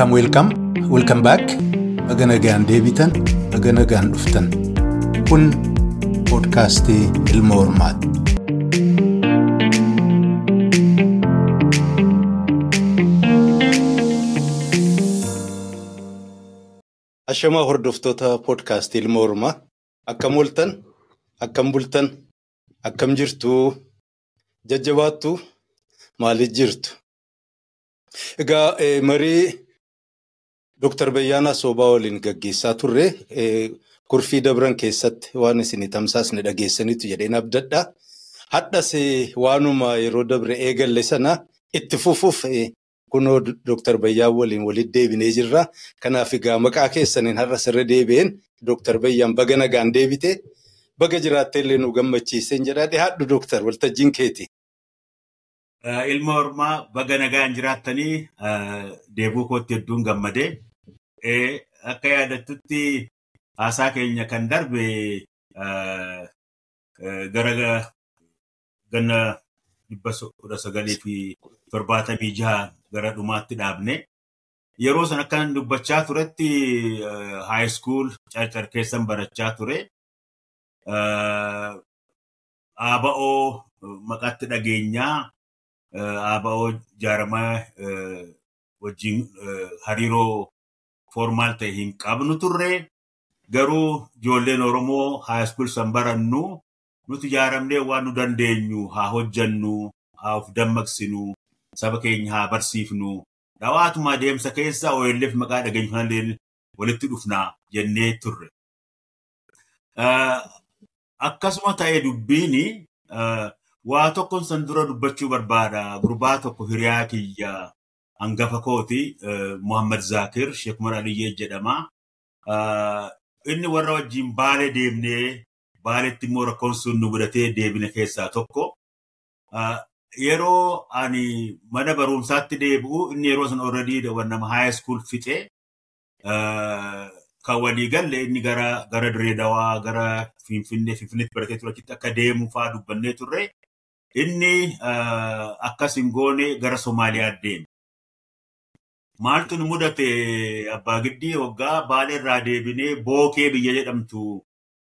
Welcome, welcome, welcome back. Baga nagaan deebitan, baga nagaan dhuftan. Kun poodkaastii Ilma Hormaati. Ashamaa hordoftoota poodkaastii Ilma Hormaa. Akkam ooltan, akkam bultan, akkam jirtu, jajjabaattu, maaliif jirtu? Egaa marii Dooktar Bayyaanaa Soobaa waliin gaggeessaa turre kurfii dabran keessatti waan isin tamsaasne dhageessaniitu jedheen abdadha. Hadhas waanuma yeroo dabre eegalle sana itti fufuuf kunoo Dooktar Bayyaan waliin walitti deebinee jirra. Kanaaf egaa maqaa keessaniin har'as irra deebi'een Dooktar Bayyaan baga nagaan deebite baga jiraattee nu gammachiiseen jedhaa dhiyaadhu Dooktar waltajjiin keeti. Ilma Hormaa baga nagaan jiraattanii deebuu kootti hedduun gammadee akka yaadattutti haasaa keenya kan darbe gara ganna dhibba kudha sagalii fi torbaatamii jaha gara dhumaatti dhaabne. Yeroo sana akkan dubbachaa turetti haayiskuul carcar keessan barachaa ture. Aaba'oo maqaatti dhageenyaa Aaba'oo jaaramaa wajjin hariiroo formaal ta'e hin qabnu turre. Garuu ijoolleen Oromoo haayiskuul san barannu nuti ijaaramnee waan nu dandeenyu haa hojjannu, haa of dammaqsinu, saba keenya haa barsiifnu. Dhawaatuma adeemsa keessa OLF maqaa dhageenyu walitti dhufnaa jennee turre. Akkasuma ta'ee dubbiin waa tokkon san dura dubbachuu barbaada. Gurbaa tokko hiriyaa kiyya hangafa kooti Muhammad Zaakir Sheek Umar Aliyyee jedhama. Inni warra wajjin baalee deemnee baaleetti immoo rakkoon sun nu mudatee deebine keessaa tokko. Yeroo ani mana barumsaatti deebi'u inni yeroo san already nama high school fixe kan walii galle inni gara gara Direedawaa gara Finfinnee Finfinneetti baratee ture achitti akka deemu fa'aa dubbannee turre. Inni akkas hin goone gara Somaaliyaa deeme. Maaltu nu mudate abbaa giddii waggaa baalee irraa deebinee bookee biyya jedhamtu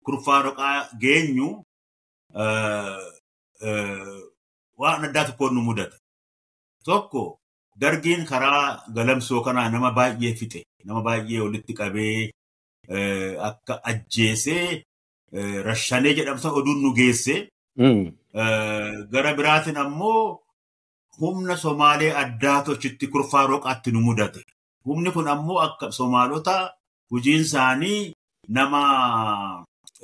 kurfaa roqaa geenyu waan addaa tokkoon nu mudate. Tokko dargiin karaa galamsoo kanaa nama baay'ee fixe. Nama baay'ee walitti qabee akka ajjeesee rashanee jedhamsa oduun nu geesse. Gara biraatiin ammoo humna Somaalee addaatu achitti kurfaa roqaatti nu mudate. Humni kun ammoo akka Somaalota hojiin isaanii nama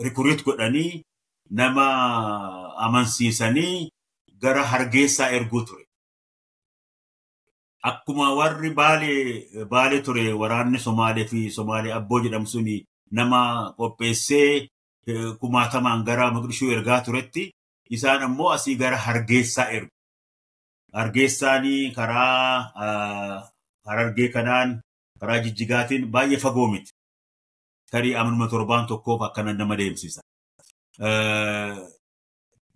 rikuriit godhanii nama amansiisanii gara hargeessaa erguu ture. Akkuma warri baalee ture waraanni Somaalee fi Somaalee abboo jedhamu suni nama qopheessee kumaatamaan gara Maqdishuu ergaa turetti isaan ammoo asii gara hargeessaa ergu. Hargeessaanii karaa harargee kanaan karaa jijjigaatiin baay'ee fagoo miti. Tarii amanuma torbaan tokkoof akkana nama deemsisa.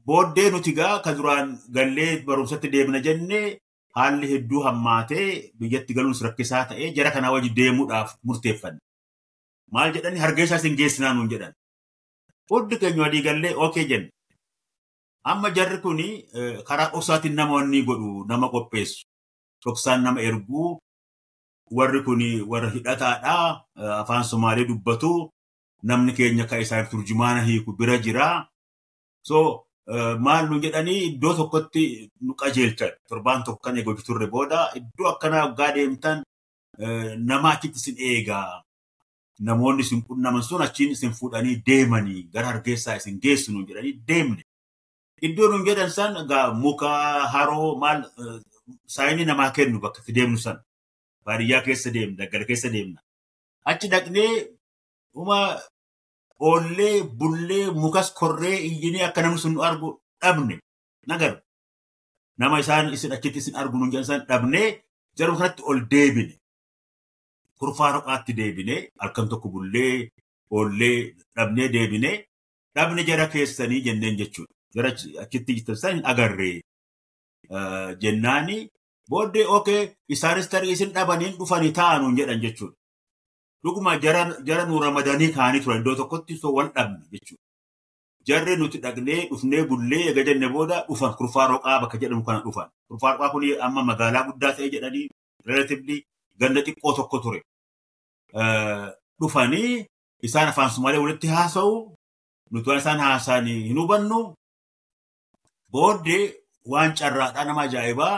Booddee nuti gaa kan duraan gallee barumsatti deemna jennee haalli hedduu hammaatee biyyatti galuunis rakkisaa ta'ee jara kanaa wajji deemuudhaaf murteeffanne. Maal jedhani hargeessaa isin geessinaa nuun jedhan. Hundi keenya walii gallee ookee jenne. Amma jarri kun karaa dhoksaatiin nama wanni godhu nama qopheessu. Dhoksaan nama erguu warri kun warra hidhataadhaa afaan Somaalee dubbatu namni keenya kan isaaniif turjumaana hiiku bira jira. So maal nu jedhanii iddoo tokkotti nu qajeelchan torbaan tokko kan eegaa turre booda iddoo akkanaa waggaa deemtan nama achitti isin eegaa. Namoonni isin qunnaman sun achiin isin fuudhanii deemanii gara hargeessaa isin geessu nu jedhanii deemne. Iddoo nun jedhan san muka haroo maal saayinii namaa kennu bakka itti deemnu san. baadiyyaa keessa deemna, daggala keessa deemna. Achi dhaqnee uma oollee, bullee, mukas korree, iyyinee akka namni sun nu argu dhabne nagaru. Nama isaan isin achitti isin argu nu jedhan dhabnee jaruma kanatti ol deebine. Kurfaa roqaatti deebine halkan tokko bullee, oollee dhabnee deebine dhabne jara keessanii jenneen jechuudha. Jara achitti hin agarree jennaani Booddee okee isaanis tarii isin dhabaniin dhufanii taa'anuun jedhan jechuudha. Dhuguma jara nu ramadanii kaanii turan iddoo tokkotti soo wal dhabne jechuudha. Jarri nuti dhaqnee dhufnee bullee eega jenne booda dhufan kurfaa roqaa bakka jedhamu kana dhufan. Kurfaa roqaa kun amma magaalaa guddaa ta'e jedhanii relatively ganda xiqqoo tokko ture. Dhufanii isaan afaan Sumaalee walitti haasa'u nuti waan isaan haasa'an hin hubannu. Booddee waan carraadhaa nama ajaa'ibaa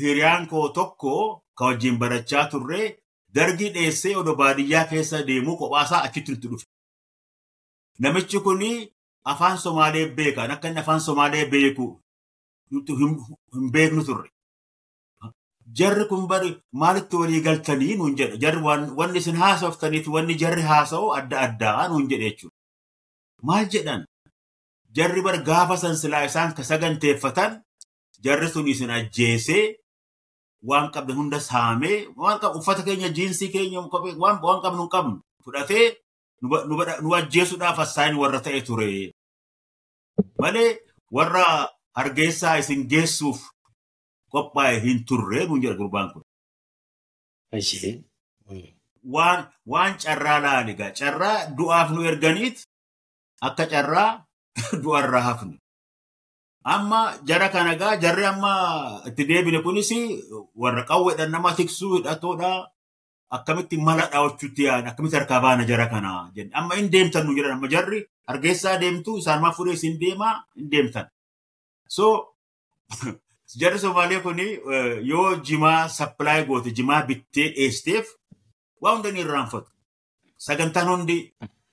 hiriyaan koo tokko ka wajjin barachaa turre dargii dheessee odoo baadiyyaa keessa deemuu kophaasaa achitti nutti dhufe. Namichi kun afaan Somaalee beekan akka inni afaan Somaalee beeku hin beeknu turre. Jarri kun bari maalitti walii galtanii nuun jedha. Jarri wanni isin haasoftaniif wanni jarri haasa'u adda addaa nuun jedhe jechuudha. Maal jedhan? Jarri bar gaafa san silaa isaan ka saganteeffatan jarri sun isin ajjeesee waan qabne hunda saamee waan qabne uffata keenya jiinsii keenya waan qabnu hin qabnu fudhatee nu ajjeesuudhaaf assaayin warra ta'e ture. Malee warra hargeessaa isin geessuuf qophaa'e hin turre nuun jedha gurbaan kun. Waan waan carraa laali egaa carraa du'aaf nu erganiit akka carraa du'arraa hafne. Amma jara kana gaa jarri amma itti deebine kunis warra qawweedhaan nama tiksuu hidhatoodha. Akkamitti mala dhaawwachuutti yaada akkamitti harkaa baana jara kana jenne amma hin deemtan nu jedhan amma jarri hargeessaa deemtu isaan maa fudhee isin deemaa hin deemtan. So jarri Somaalee kun yoo jimaa sappilaay goote jimaa bittee dheesteef waa hunda ni irraanfatu. Sagantaan hundi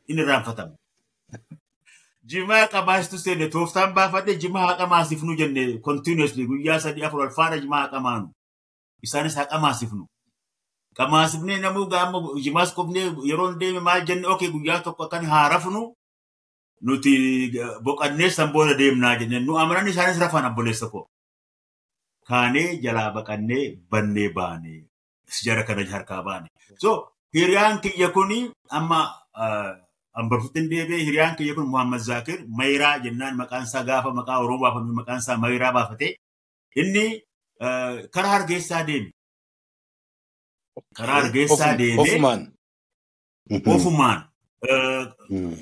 in irraanfatama. Jimaa qabaasitu seenne tooftaan baafadhe jimaa haqa maasifnu jenne continuously guyyaa sadii afur alfaadha jimaa haqa maanu. Isaanis haqa maasifnu. Qamaasifnee namuu gaama jimaas qofnee yeroo deeme maal jenne okee guyyaa tokko akkan haa rafnu nuti boqannee san booda deemnaa jenne nu amanan isaanis rafan abboleessa koo. Kaanee jalaa baqannee bannee baane jara kana harkaa baane. So hiriyaan kiyya kuni amma ambarsutti hin deebi'e hiriyaan kiyya kun Muhammad Zaakir Mayiraa jennaan maqaan isaa gaafa maqaa Oromoo baafame maqaan isaa Mayiraa baafate inni karaa hargeessaa deeme. Karaa hargeessaa deeme. Ofumaan. Ofumaan.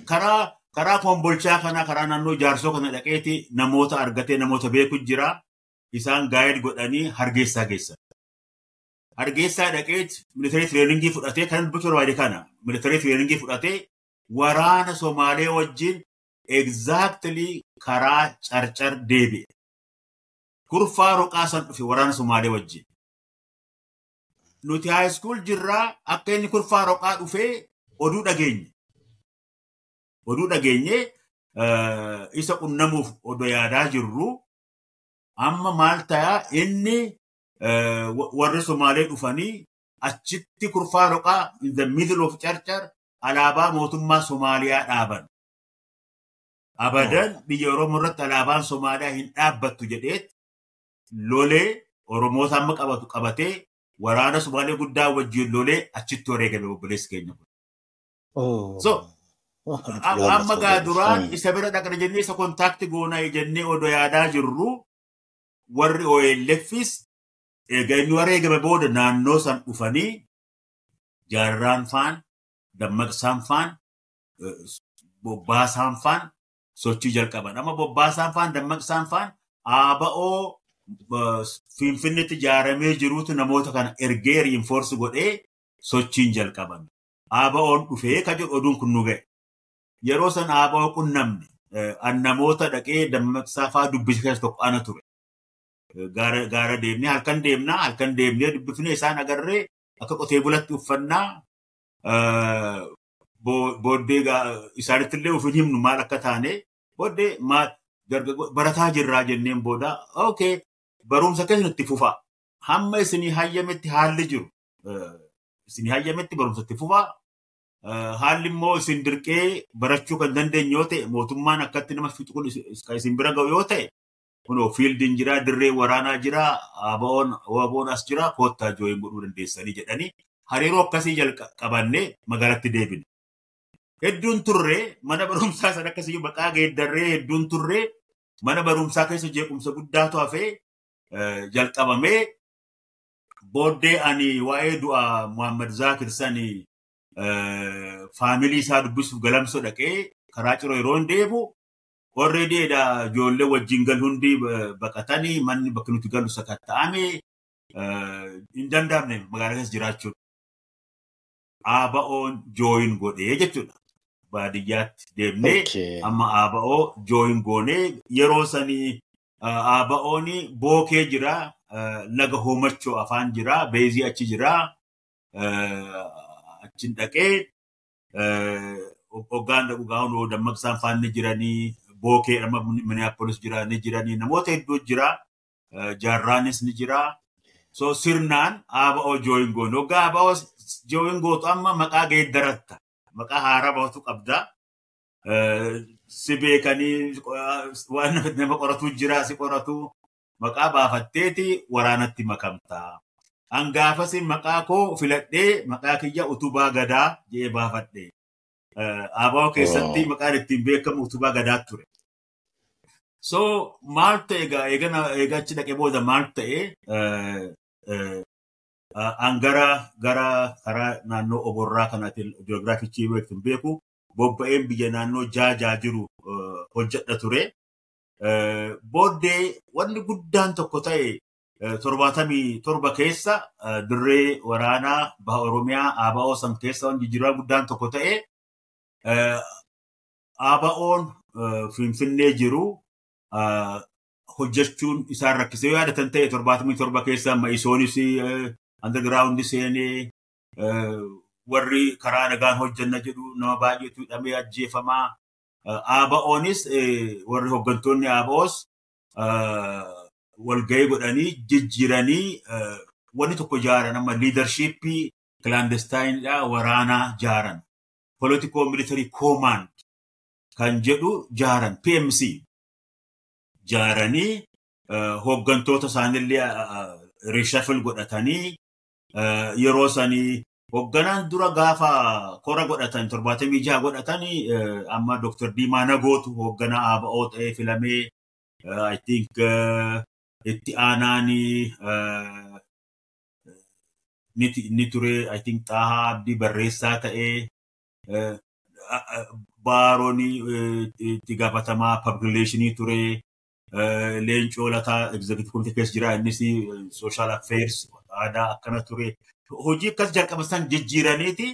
Karaa karaa kombolchaa kana karaa naannoo jaarsoo kana dhaqeeti namoota argatee namoota beeku jira. Isaan gaayid godhanii hargeessaa geessan. Hargeessaa dhaqeet militarii tireeningii fudhatee kan dubbachuu barbaade kana militarii tireeningii fudhatee waraana Somaalee wajjin exactly karaa carcar deebi'e. Kurfaa roqaa san dhufe waraana Somaalee wajjin. Nuti haayiskuul jirraa akka inni kurfaa roqaa dhufee oduu dhageenye. Oduu dhageenye isa qunnamuuf odoo yaadaa jirru amma maal ta'a inni warri Somaalee dhufanii achitti kurfaa roqaa in the middle of carcar alaabaa mootummaa Somaaliyaa dhaaban. Abadan biyya Oromoo irratti alaabaan Somaaliyaa hin dhaabbattu jedheet lolee Oromoota amma qabatu qabatee waraana Somaalee guddaa wajjin lolee achitti wareegame obboleessi keenya kun. So amma gaa duraan isa bira dhaqna jennee isa kontaakti goonaa jennee odoo yaadaa jirru warri OLFis egaa inni wareegame booda naannoo san dhufanii jaarraan faan dammaqsaan faan bobbaasaan faan sochii jalqaban. Amma bobbaasaan faan dammaqsaan faan aaba'oo finfinnitti ijaaramee jiruutu namoota kana ergee riinfoorsi godhee sochiin jalqaban. Aaba'oon dhufee ka jedhu oduun kun nu ga'e. Yeroo san aaba'oo qunnamne an namoota dhaqee dammaqsaa faa dubbisa tokko ana ture. Gaara deemnee halkan deemnaa halkan deemnee dubbifnee isaan agarree akka qotee bulatti uffannaa booddee isaanitti illee ufin himnu maal akka taane booddee barataa jirraa jenneen booda okay barumsa keessatti fufaa hamma isinii hayyametti haalli jiru isinii hayyametti barumsa itti fufaa haalli immoo isin dirqee barachuu kan dandeenye yoo ta'e mootummaan akkatti nama fixu kun isin bira ga'u yoo ta'e kunoo fiildiin jira dirree waraanaa jira abaa'oon waboon as jira koottaa jooyin godhuu dandeessanii jedhanii hariiroo akkasii jalqabannee magaalatti deebine. Hedduun turree mana barumsaa san akkasii maqaa geeddarree hedduun turree mana barumsaa keessa jeequmsa guddaatu hafee jalqabamee booddee ani waa'ee du'a Muhammad Zaakir sanii faamilii isaa dubbisuuf galamsoo dhaqee karaa ciroo yeroo hin deebu already ijoollee wajjin gal hundi baqatanii manni bakka nuti galu sakatta'ame hin danda'amne magaalaa keessa jiraachuun. Aaba'oon jooyin godhee jechuudha. Baadiyyaatti deemnee amma aaba'oo jooyin goonee yeroo sanii aaba'oon bookee jira laga hoomachoo afaan jira beezii achi jira achin dhaqee hoggaan dhaqu gaa'uun dammaqsaan faanni jiranii bookee amma minneapolis jira ni jiranii namoota hedduu jira jaarraanis ni jira. So sirnaan aaba'oo jooyin goone hoggaa aaba'oo jooyin gootu amma maqaa geeddaratta maqaa haaraa baatu qabda si beekanii waan nama qoratu jira si qoratu maqaa baafatteeti waraanatti makamtaa. Hangaafas maqaa koo filadhee maqaa kiyya utubaa gadaa jedhee baafadhe. Aaba'oo keessatti maqaan ittiin beekamu utubaa gadaa ture. So maal ta'e egaa achi dhaqee booda maal ta'e an gara gara karaa naannoo oborraa kanaatiin jiyoogiraafichii beektu beeku bobba'een biyya naannoo jaajaa jiru hojjedha ture. Booddee wanni guddaan tokko ta'e torbaatamii torba keessa dirree waraanaa baha Oromiyaa ABO san keessa wanti jijjiirraa guddaan tokko ta'e ABO'n Finfinnee jiru hojjechuun isaan rakkisee yoo yaadatan ta'e torbaatamii torba keessa ma'isoonis underground seenee warri karaa nagaan hojjanna jedhu nama baay'eetu hidhamee ajjeefamaa. ABO'nis warri hooggantoonni ABO's walgahii godhanii jijjiiranii wanni tokko jaaran amma liidarshiippii kilaandestaayinidha waraanaa jaaran. Political military command kan jedhu jaaran PMC jaaranii hooggantoota isaanillee rishafil godhatanii yeroo sanii hoogganaan dura gaafa kora godhatan torbaatamii jaha godhatanii amma Dr. Diimaa Nagootu hoogganaa ABO ta'ee filamee I think itti aanaanii ni ture. I think Xaahaa Abdii barreessaa ta'ee Baarooni itti gaafatamaa relationii ture. Leencoo lataa executive committee keessa jira. Innis social affairs aadaa akkana ture. Hojii akkas jalqaba san jijjiiraniiti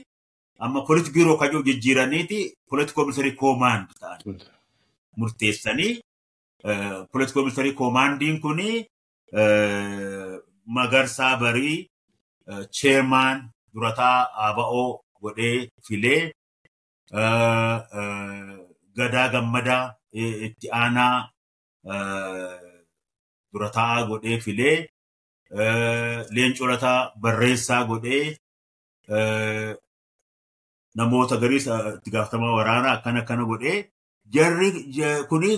amma politik biiroo kayyoo jijjiiraniiti political military command ta'an. Murteessanii political military commandiin kuni magarsaa barii chairman durataa ABO godhee filee gadaa gammadaa itti aanaa durataa godhee filee leencoo lataa barreessaa godhee namoota gariis itti gaafatamaa waraanaa akkana akkana godhee jarri kuni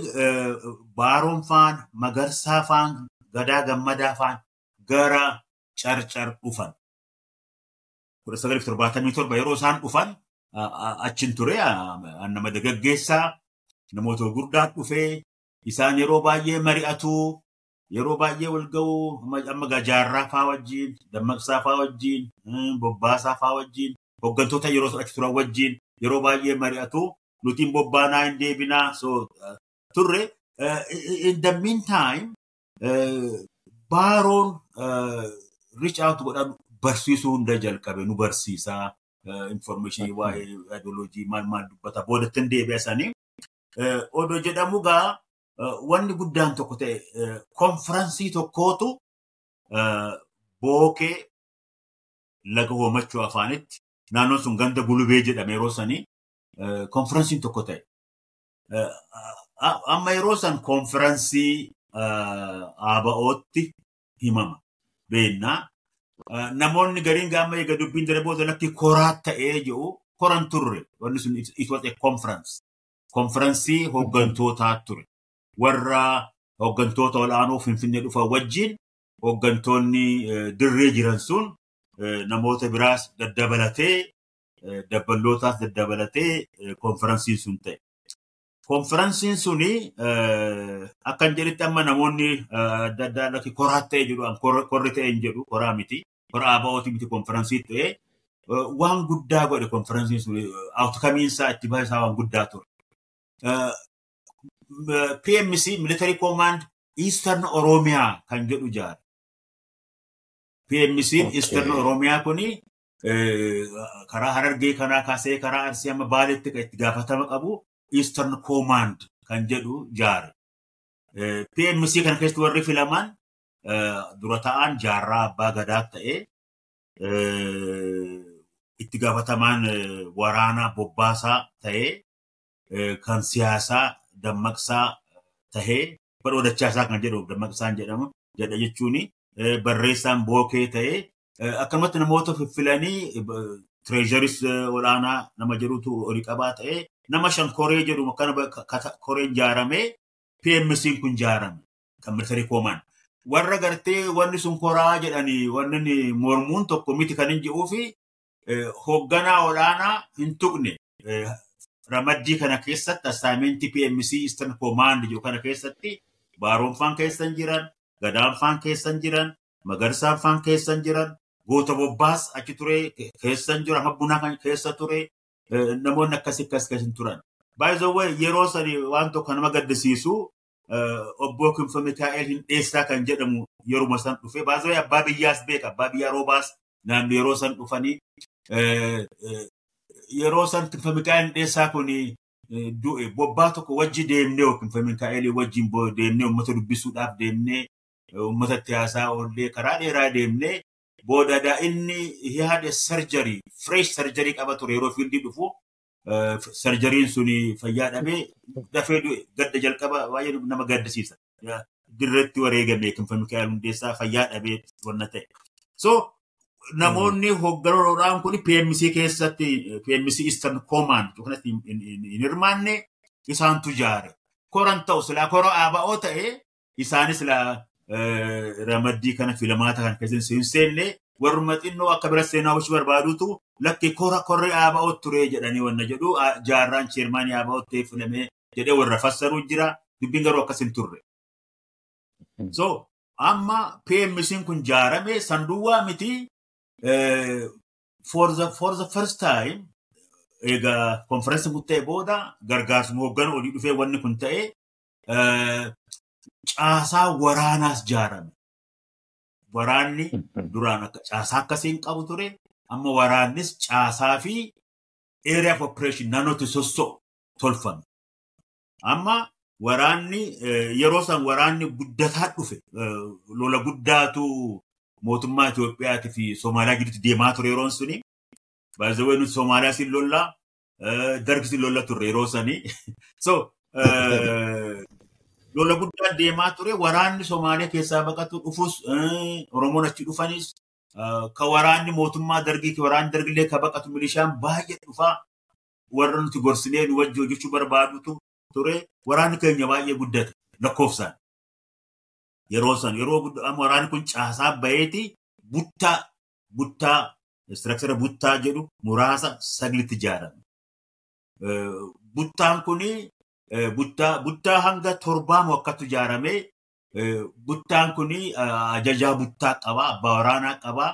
baaroon faan magarsaa faan gadaa gammadaa faan gara carcar dhufan. kudha sagalif torbaatamii torba yeroo isaan dhufan achin ture nama dagaggeessaa namoota gurguddaan dhufee isaan yeroo baay'ee mari'atu yeroo baay'ee wal ga'u amma gajaarraa faa wajjiin dammaqsaa faa wajjiin bobbaasaa faa wajjiin hooggantoota yeroo achi turan wajjiin yeroo baay'ee mari'atu nutiin bobbaanaa hin deebinaa so turre in the meantime baaroon reach out godhan barsiisuu hunda jalqabe nu barsiisaa information waa'ee ideoloojii maal maal dubbata boodatti hin deebi'asanii odoo jedhamu gaa wanni guddaan tokko ta'e konferansii tokkootu bookee laga hoomachuu afaanitti naannoon sun ganda gulubee jedhame yeroo sanii konferansiin tokko ta'e. Amma yeroo san konferansii ABO'tti himama beennaa. Namoonni gariin gaama eega dubbiin darbee booda lakki koraa ta'ee jiru koran turre wanni sun it was a conference. Konferansii hooggantootaa ture. Warra hooggantoota ol'aanoo Finfinnee dhufan wajjin hooggantoonni dirree jiran sun namoota biraas daddabalatee dabballootaas daddabalatee konferansiin sun ta'e. Konferansiin suni akkan jedhetti amma namoonni adda addaa lakki koraa ta'e jedhu korri ta'e hin jedhu koraa miti. bara ABO'ti miti konferansii ta'ee waan guddaa godhe konferansiin sun awutkamiinsaa itti bahisaa waan guddaa ture. PMC military command Eastern Oromiyaa kan jedhu ijaare. PMC Eastern Oromiyaa kuni karaa Harargee kanaa kaasee karaa Arsii amma Baaleetti kan itti gaafatama qabu Eastern Command kan jedhu ijaare. PMC kana keessatti warri filaman dura ta'an jaarraa abbaa gadaa ta'ee itti gaafatamaan waraanaa bobbaasaa ta'ee kan siyaasaa dammaqsaa tahee bara odachaasaa kan jedhu dammaqsaan jedhamu jedha jechuun barreessaan bookee ta'ee akkanumatti namoota fiffilanii tireezharis olaanaa nama jedhutu olii qabaa ta'ee nama shan koree jedhu akkana koreen ijaaramee PMC'n kun ijaarame kan militarii koomaan. Warra gartee wanni sun koraa jedhanii wanni mormuun tokko miti kan hin jedhuu fi hoogganaa olaanaa hin tuqne ramaddii kana keessatti assaayimentii PMC Eastern Command jiru kana keessatti baaroonfaan keessan jiran, gadaanfaan keessan jiran, magarsaan keessan jiran, goota bobbaas achi ture keessan jira, habbunaa kan keessa ture, namoonni akkasii akkas keessa turan. Baay'ee yeroo sani waan tokko nama gaddisiisu obbo Kinfa Mikaa'el hin dheessaa kan jedhamu yeruma san dhufe baay'ee abbaa biyyaas beeka abbaa biyyaa roobaas naannoo yeroo san dhufanii yeroo san Kinfa Mikaa'el hin dheessaa kun du'e bobbaa tokko wajji deemnee Kinfa Mikaa'el wajjin deemnee uummata dubbisuudhaaf deemnee uummata itti haasaa oollee karaa dheeraa deemnee booda inni yaada sarjarii fireesh sarjarii qaba ture yeroo fiildii dhufu sarjariin sun fayyaa dhabee dafee gadda jalqaba baay'ee nama gaddisiisa. Dirreetti wareegame Kinfa Mikaa'el hundeessaa fayyaa dhabee wanna ta'e. So namoonni hoogganoodhaan kun PMC keessatti PMC Eastern Command kanatti hin hirmaanne isaantu ijaare. Koran ta'u silaa kora ABO ta'e isaanis silaa ramaddii kana filamaata kan keessatti hin seenne warruma xinnoo akka bira seenaa hojii barbaadutu lakki kora korri ABO ture jedhanii wanna jedhu jaarraan cheermaanii ABO ta'e filamee jedhee warra fassaru jira dubbiin garuu akkas hin turre. So amma PMC'n kun ijaarame sanduwwaa miti for the for the first time egaa konferensi kun ta'e booda gargaarsuma hooggana olii dhufee wanni kun ta'e caasaa waraanaas ijaarame. Waraanni duraan akka caasaa akkasiin qabu ture amma waraannis caasaa fi area of operation naannootti sossoo tolfame. Amma waraanni yeroo san waraanni guddataa dhufe lola guddaatu mootummaa Itoophiyaatii fi Somaaliyaa gidduutti deemaa ture yeroon suni. Baay'ee nuti Somaaliyaa siin lollaa dargi siin lolla turre yeroo sanii. So lola guddaa deemaa ture waraanni Somaaliyaa keessaa baqatu dhufus Oromoon achi dhufanis ka waraanni mootummaa dargii waraanni dargillee ka baqatu milishaan baay'ee dhufaa warra nuti gorsinee nu wajji hojjechuu barbaadutu ture waraanni keenya baay'ee guddate lakkoofsaan. Yeroo san yeroo waraanni kun caasaa baheeti buttaa buttaa istiraakchara buttaa jedhu muraasa saglitti ijaarame. Buttaan kuni buttaa hanga torbaamu akkatu ijaarame buttaan kuni ajajaa buttaa qaba abbaa waraanaa qaba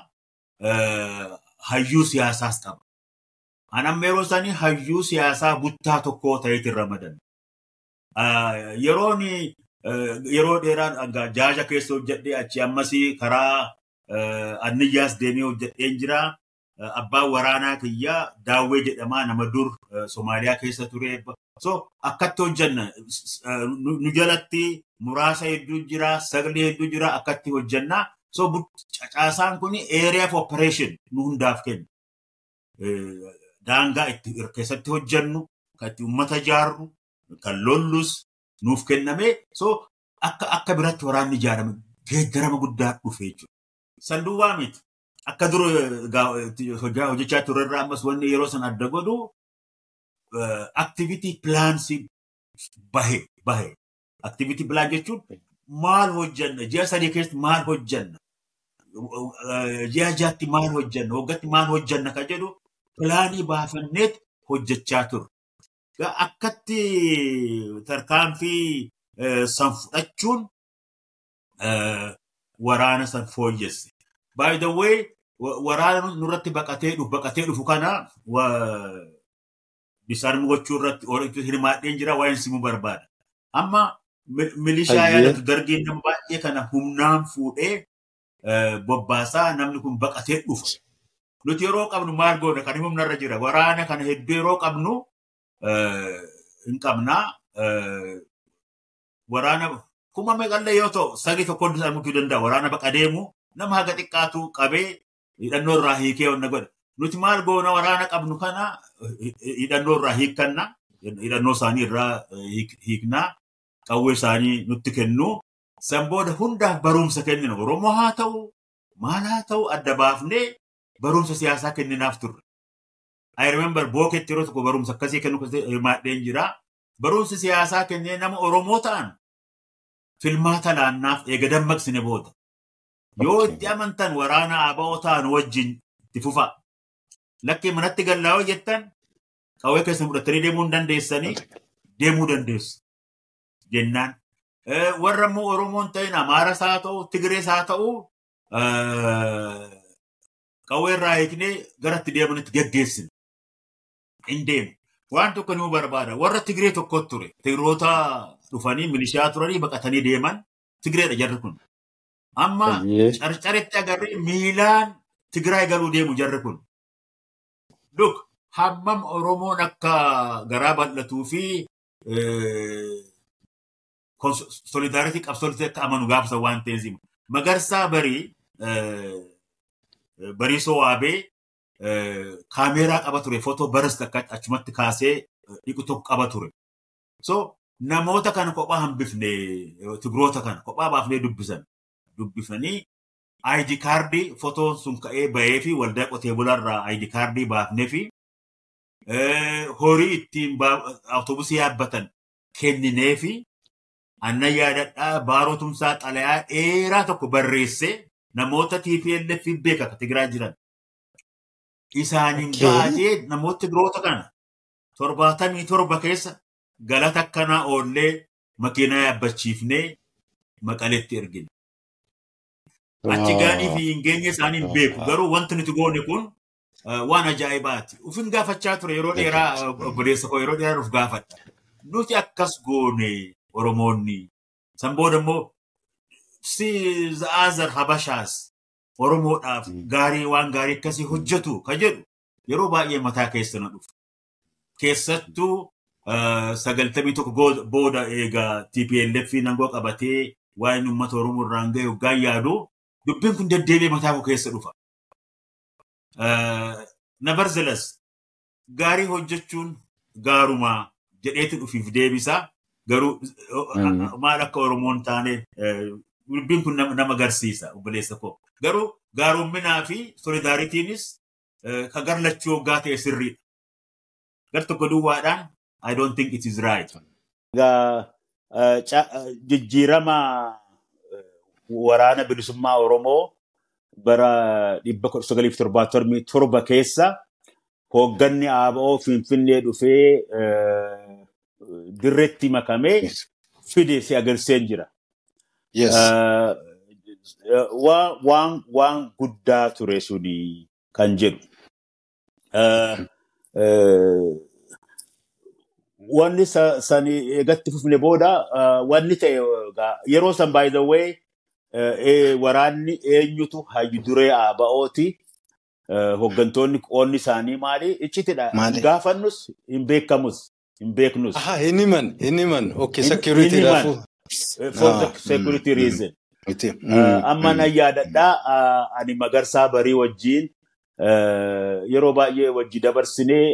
hayyuu siyaasaas qaba. Anamma yeroo sanii hayyuu siyaasaa buttaa tokkoo ta'eetiin ramadan. Yeroon yeroo dheeraan jaaja keessa hojjedhee achi ammasii karaa anniyyaas deemee hojjedheen jira. Abbaan waraanaa kiyyaa daawwee jedhamaa nama dur Somaaliyaa keessa ture. So akkatti hojjanna nu jalatti muraasa hedduu jira sagalee hedduu jira akkatti hojjanna. So caasaan kun area of operation nu hundaaf kenna. Daangaa keessatti hojjannu kan itti uummata ijaarru kan lollus nuuf kenname so akka akka biratti waraanni ijaarame geeddarama guddaa dhufe jechuudha. Sanduuqaa miti. Akka dura hojjechaa turre irraa ammas wanni yeroo san adda godhu activity plans bahe bahe. Activity plan jechuun maal hojjanna ji'a sadii keessatti maal hojjanna ji'a jaatti maal hojjanna waggaatti maal hojjanna kan jedhu pilaanii baafanneet hojjechaa turre. Akkatti tarkaanfii san fudhachuun waraana san fooyyesse. By the way, wa- waraana nurratti baqatee dhufu baqatee dhufu kana bisaan gochuu irratti hirmaadheen jira waa'een simuu barbaada. Amma mi- milishaa yaadatu dargiin nama baay'ee kana humnaan fuudhee eh, bobbaasaa namni kun baqatee dhufa. Nuti yeroo qabnu maal goona kan humna irra jira. Waraana kana hedduu yeroo qabnu eh, hin qabnaa. Waraana kuma meeqallee yoo ta'u sagi tokkoon isaa mutuu danda'a. Waraana baqa deemu nama haga xiqqaatu qabee hidhannoo irraa hiikee onna godha. Nuti maal goona waraana qabnu kana hidhannoo irraa hiikkanna. Hidhannoo isaanii irraa hiik- hiiknaa. Qawwee isaanii nutti kennu. San booda hundaaf barumsa kennina. Oromoo haa ta'u, maal haa ta'u adda baafnee barumsa siyaasaa kenninaaf turre. I remember booketti yeroo tokko barumsa akkasii kennu hirmaadheen jira. Barumsi siyaasaa kennee nama Oromoo ta'an filmaata laannaaf eega dammaqsine booda. Yoo itti amantan waraana aba'oo ta'an wajjin itti fufa. Lakkii manatti gallaa'oo jettan qawwee keessa fudhattanii deemuu hin dandeessanii deemuu dandeessu jennaan. Eh, Warra immoo Oromoon ta'in Amaaras haa ta'u, Tigrees haa ta'u, qawwee irraa hiiknee gara itti deemanitti geggeessine. Hin deemu. Waan tokko ni barbaada. Warra Tigree tokko ture. Tigroota dhufanii milishaa turanii baqatanii deeman Tigreedha jarri kun. Amma carcaretti agarree miilaan Tigraay galuu deemu jarri kun. Duk hammam Oromoon akka garaa bal'atuu fi solidaaritii qabsoolitti akka amanu gaafasa waan ta'eef magarsaa barii eh, barii soo waabee kaameeraa qaba ture footoo baras akka achumatti kaasee dhiqu tokko qaba ture. So namoota kana kophaa hambifne tigroota kana kophaa baafnee dubbisan dubbifnanii ID kaardii fotoon sun ka'ee bahee fi waldaa qotee bulaarraa ID kaardii baafnee fi horii ittiin awutoobusii yaabbatan kenninee fi annan yaadadhaa baaroo tumsaa xalayaa dheeraa tokko barreessee namoota TPLF beeka ka Tigraay jiran. Isaaniin Okay. baatee namoota Tigroota kana torbaatamii torba keessa galata akkanaa oollee makiinaa yaabbachiifnee maqaletti ergine. Achi gaanii fi hin geenye isaanii hin beeku. Garuu wanti nuti goone kun uh, waan ajaa'ibaati. Ufin gaafachaa ture yeroo dheeraa uh, obboleessa koo yeroo dheeraa uf gaafadha. Nuti akkas goone Oromoonni. San booda immoo si za'aazar habashaas Oromoodhaaf Mm. gaarii waan gaarii akkasii hojjetu ka jedhu yeroo baay'ee mataa keessa na dhufa. Keessattuu uh, sagaltamii tokko booda eegaa TPLF nangoo qabatee waa'een uummata Oromoo irraan ga'e hoggaan yaadu dubbiin kun deddeebi'ee mataa koo keessa dhufa. Nevertheless, gaarii hojjechuun gaarumaa jedheetu dhufiif deebisa. Garuu Mm. maal akka Oromoon taane eh, dubbiin kun nama agarsiisa obboleessa koo. Garuu gaarumminaa fi solidaaritiinis eh, ka gar lachuu hoggaa ta'e sirriidha. Gar tokko duwwaadhaan I don't think it is right. Eh, eh, jijjiirama waraana bilisummaa Oromoo bara dhibba sagalii fi torbaatamii torba keessa hoogganni ABO Finfinnee dhufee dirreetti makamee fide si agarsiiseen jira. Yes. Eh, eh, Waan waan- waan guddaa ture suni kan jedhu. Eh, eh, wanni sa- sani eegatti fufne booda uh, wanni ta'e egaa yeroo san by the way uh, e, waraanni eenyutu hayyu duree ABO'ti uh, hooggantoonni qoonni isaanii maali iccitidha Maali? gaafannus hin beekamus hin beeknus Aha, hin himan, hin himan. Okay, Hin- security reason amma nan yaadadhaa ani magarsaa barii wajjiin uh, yeroo baay'ee wajji dabarsinee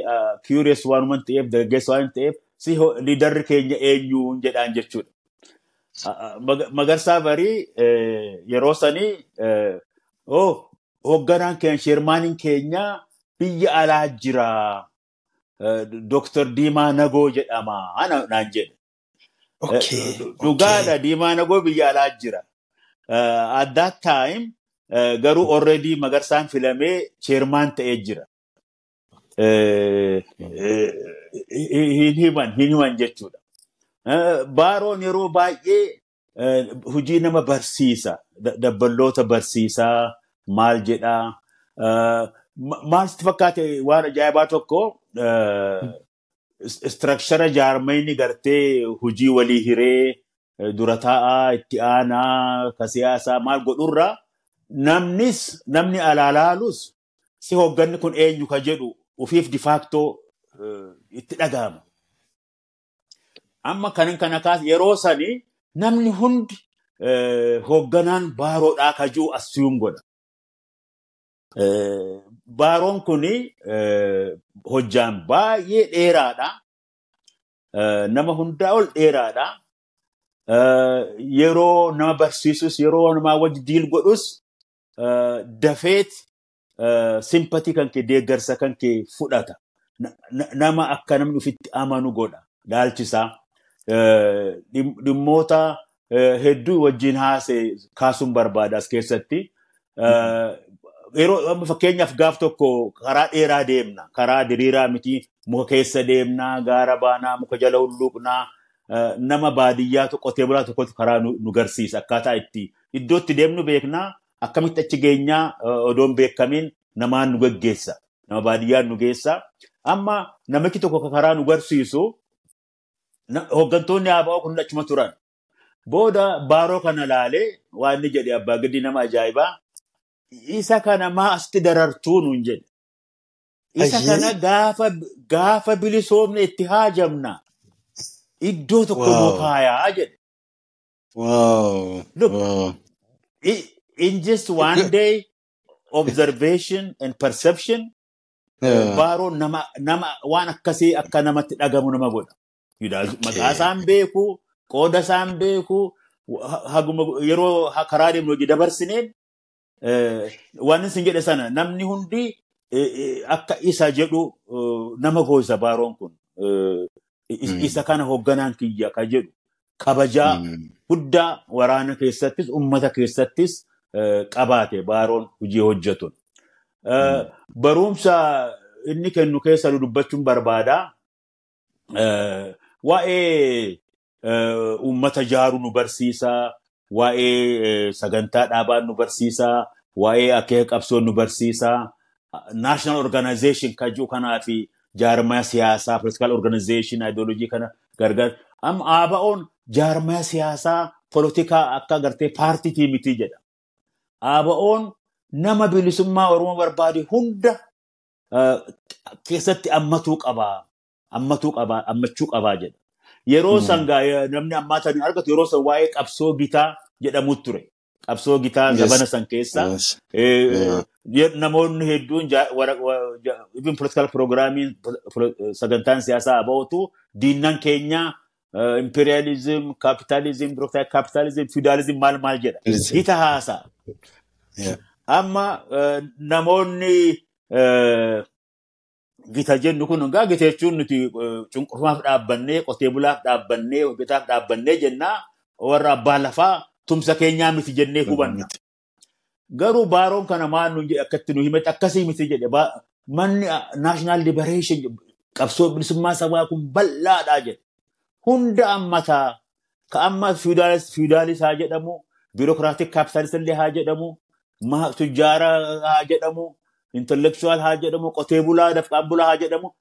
curious waanuman ta'eef dargaggeessa waan ta'eef si liidarri keenya eenyu jedhaan jechuudha. Mag- Magarsaa barii yeroo sanii hoogganaan keenya sheermaaniin keenya biyya alaa jira. Dr. Diimaa Nagoo jedhama. Naan jedhe. Okay. Dhugaadha Diimaa Nagoo biyya jira. Uh, at that time uh, garuu already magarsaan filamee chairman ta'ee jira. Hin himan hin himan jechuudha. Baaroon yeroo baay'ee hojii nama barsiisa. Da- Dabballoota barsiisaa maal jedhaa. Ma- Maal sitti fakkaate waan ajaa'ibaa tokko istirakshara jaarmayni gartee hojii walii hiree eh, dura taa'aa itti aanaa ka siyaasaa maal godhurra namnis namni alaalaalus si hoogganni kun eenyu ka jedhu ufiif difaaktoo itti dhaga'ama. Amma kanin kana kaas yeroo sani namni hundi eh, hoogganaan baaroodhaa ka jiru assume godha. Baaroon kuni eh, hojjaan baay'ee dheeraadha. Nama hundaa ol dheeraadha. Yeroo nama barsiisus, yeroo nama wajji diil godhus dafeet simpatii kan kee deeggarsa kan kee fudhata. Na- na- Nama akka namni ofitti amanu godha. Laalchisaa. Dhim- Dhimmoota hedduu wajjin haasee kaasuun barbaada as keessatti. Eh, yeroo fakkeenyaaf gaaf tokko karaa dheeraa deemna karaa diriiraa miti muka keessa deemnaa gaara baanaa muka jala hulluuqnaa eh, nama baadiyyaa tokko qotee bulaa tokkotu karaa nu garsiisa akkaataa itti. Iddoo itti deemnu beeknaa akkamitti achi geenyaa eh, odoon beekamiin namaan nu geggeessa nama baadiyyaan nu geessa amma namichi tokko ka karaa nu garsiisu hooggantoonni ABO kun achuma turan booda baaroo kana laalee waan inni jedhe abbaa gadi nama ajaa'ibaa isa kana maa asitti darartuu nuun jedhe. Isa kana gaafa bilisoomne itti haajamna. Iddoo tokko nuu kaayaa jedhe. Wow. Look, in just one day observation and perception, baaroon nama, nama waan akkasii akka namatti dhagamu nama godha. Maqaa isaan beeku, qooda isaan beeku, yeroo karaa deemnu hojii dabarsineen waan isin jedhe sana namni hundi eh, eh, akka isa jedhu eh, nama goosa baaroon kun Mm. isa kana hoogganaan kiyya ka jedhu kabajaa Mm. guddaa waraana keessattis ummata keessattis qabaate baaroon hojii hojjetun. Mm. Barumsa inni kennu keessa nu dubbachuun barbaada. Eh, Waa'ee eh, ummata jaaruu nu barsiisa. Waa'ee eh, sagantaa dhaabaa nu barsiisa. Waa'ee akeeka qabsoo nu barsiisa. National Organization kan jiru kanaa fi jaarmaya siyaasaa, political organization, ideology kana gargar. Amma ABO'n jaarmaya siyaasaa, politikaa akka agartee paartiitii miti jedha. ABO'n nama bilisummaa Oromoo barbaade hunda eh, keessatti ammatuu qabaa. Ammachuu qabaa jedha. Yeroo Mm. san gaa eh, namni ammaatan argatu yeroo san waa'ee qabsoo gitaa jedhamu ture. Qabsoo gitaa zabana san keessa Yes. Yeah. ye- namoonni hedduun political programming sagantaan siyaasaa abootu diinnan keenya imperialism, capitalism, direct capitalism, feudalism maal maal jedha. Gita haasa'a. Amma namoonni gita jennu kun egaa gita jechuun nuti cunqurfaaf dhaabbannee, qotee bulaaf dhaabbannee, hojjetaaf dhaabbannee jennaa warra abbaa lafaa tumsa keenyaa miti jennee hubanna. Garuu baaroon kana maal nuun jedhe akkatti nu himate akkasii miti jedhe manni ah, national liberation qabsoo bilisummaa sabaa kun bal'aadhaa jedhe. Hunda ammataa ka amma feudaalis haa jedhamu, biirokraatik kaapitaalis illee haa jedhamu, tujjaara haa jedhamu, intellectual haa jedhamu, qotee bulaa, dafqaan bulaa haa jedhamu.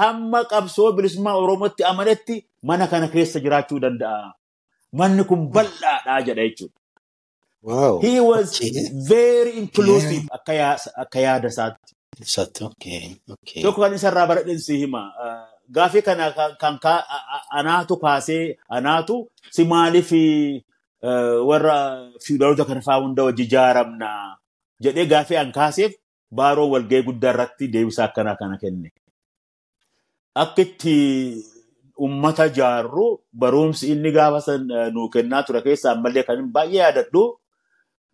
Hamma qabsoo bilisummaa Oromootti amanetti mana kana keessa jiraachuu danda'a. Manni kun bal'aadhaa jedha jechuudha. Wow. He was very inclusive akka yaa- akka yaada isaatti. Exactly. Okay. Okay. Tokko kan isarraa baradhin si hima. Gaafii kana kan anaatu kaasee anaatu si maaliif warra fiidaalota kana fa'aa hunda wajji ijaaramna jedhee gaafii an kaaseef baaroo walgahii guddaa irratti deebisaa akkanaa kana kenne. Akka itti ummata jaarru barumsi inni gaafa uh, nuu kennaa ture keessa ammallee kan hin baay'ee yaadadhu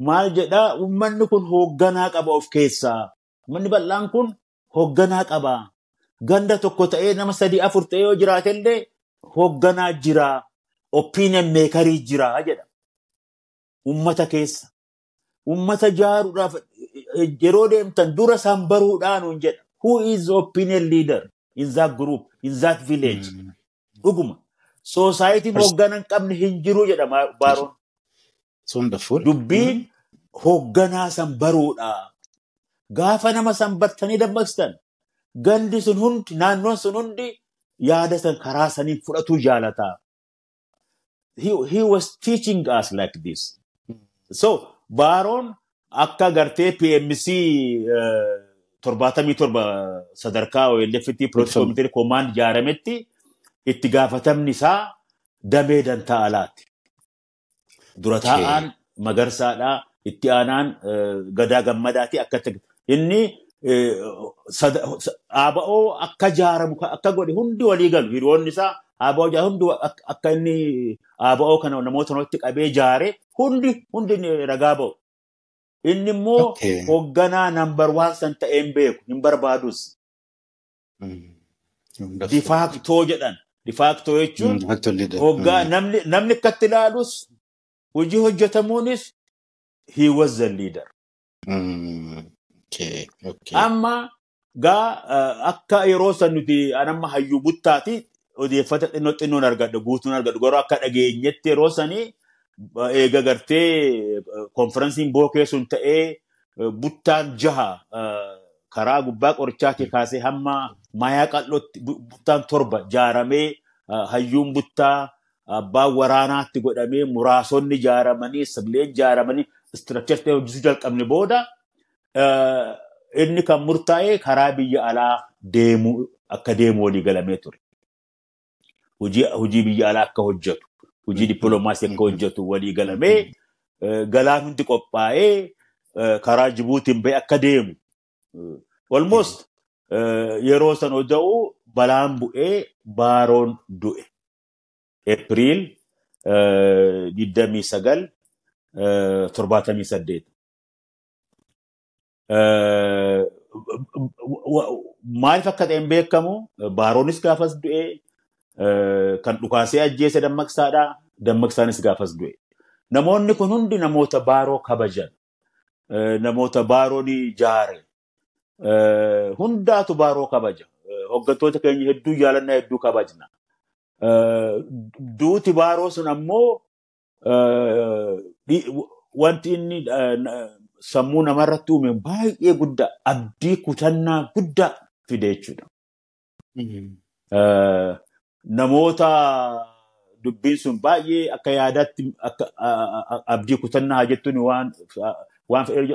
maal jedhaa ummanni kun hoogganaa qaba of keessaa. Manni bal'aan kun hoogganaa qaba. Ganda tokko ta'ee nama sadii afur ta'ee yoo jiraatellee hoogganaa jira. Opinion meekarii jira jedha. Ummata keessa. Ummata jaaruudhaaf eh, yeroo deemtan dura isaan baruudhaan jedha. Who is opinion leader in that group, in that village? Dhuguma. Soosaayitiin hoogganaa hin qabne hin jiru jedha Ma- Baaroon. Dubbiin hoogganaa san baruudha. Gaafa nama san bartanii dammaqsitan gandi sun hundi naannoon sun hundi yaada san karaa saniin fudhatuu jaalataa. He, was teaching us like this. So baaroon akka gartee PMC eh, torbaatamii torba sadarkaa Project Ibsamu. Committee Command ijaarametti itti gaafatamni isaa damee dantaa alaati. Dura taa'aan magarsaadhaa itti aanaan eh, gadaa gammadaati akka inni sa- ABO akka ijaaramu ka- akka godhe hundi walii galu hiriyoonni isaa jaa hundi akka inni ABO kana namoota namatti qabee ijaare hundi hundi ragaa ba'u. Inni immoo hoogganaa nambar waan san ta'een beeku hin barbaadus. Mm. Wonderful. Difaaktoo jedhan. Difaaktoo jechuun hoggaa namni akkatti ilaalus hojii hojjetamuunis he was the leader. Mm. Amma gaa akka yeroo san nuti anamma hayyuu buttaati odeeffata xinnoo xinnoon argadha guutuun argadha garuu akka dhageenyetti yeroo sanii eega gartee konferensiin bookee sun ta'ee buttaan jaha karaa gubbaa qorichaatii kaasee hamma mayaa qal'ootti bu- buttaan torba ijaaramee eh, hayyuun buttaa abbaan waraanaatti godhamee muraasonni ijaaramanii sirleen ijaaramanii istiraakcharii hojjetuu jalqabne booda eh, inni kan murtaa'e karaa biyya alaa deemuu akka deemu walii galamee ture. Hojii, biyya alaa akka hojjetu, hojii dippiloomaasii akka hojjetu walii galamee galaan hundi qophaa'ee karaa Jibuutiin bahee akka deemu. Eh, Almost eh, yeroo san oda'u balaan bu'ee baaroon du'e. Eepiriil eh, 29 eh, 78. Eh, maaliif akka ta'e hin beekamu baaroonis gaafas du'e eh, kan dhukaasee ajjeese dammaqsaadha dammaqsaanis gaafas du'e namoonni kun hundi namoota baaroo kabajan namoota baaroon ijaare eh, hundaatu baaroo kabaja Eh, hoggantoota keenya hedduu jaalannaa hedduu kabajna Eh, duuti baaroo sun ammoo eh, wanti inni eh, sammuu namarratti uume baay'ee guddaa abdii kutannaa guddaa fide jechuudha. Mm. Eh, Namoota dubbiin sun baay'ee akka yaadaatti abdii kutannaa jettuun waan.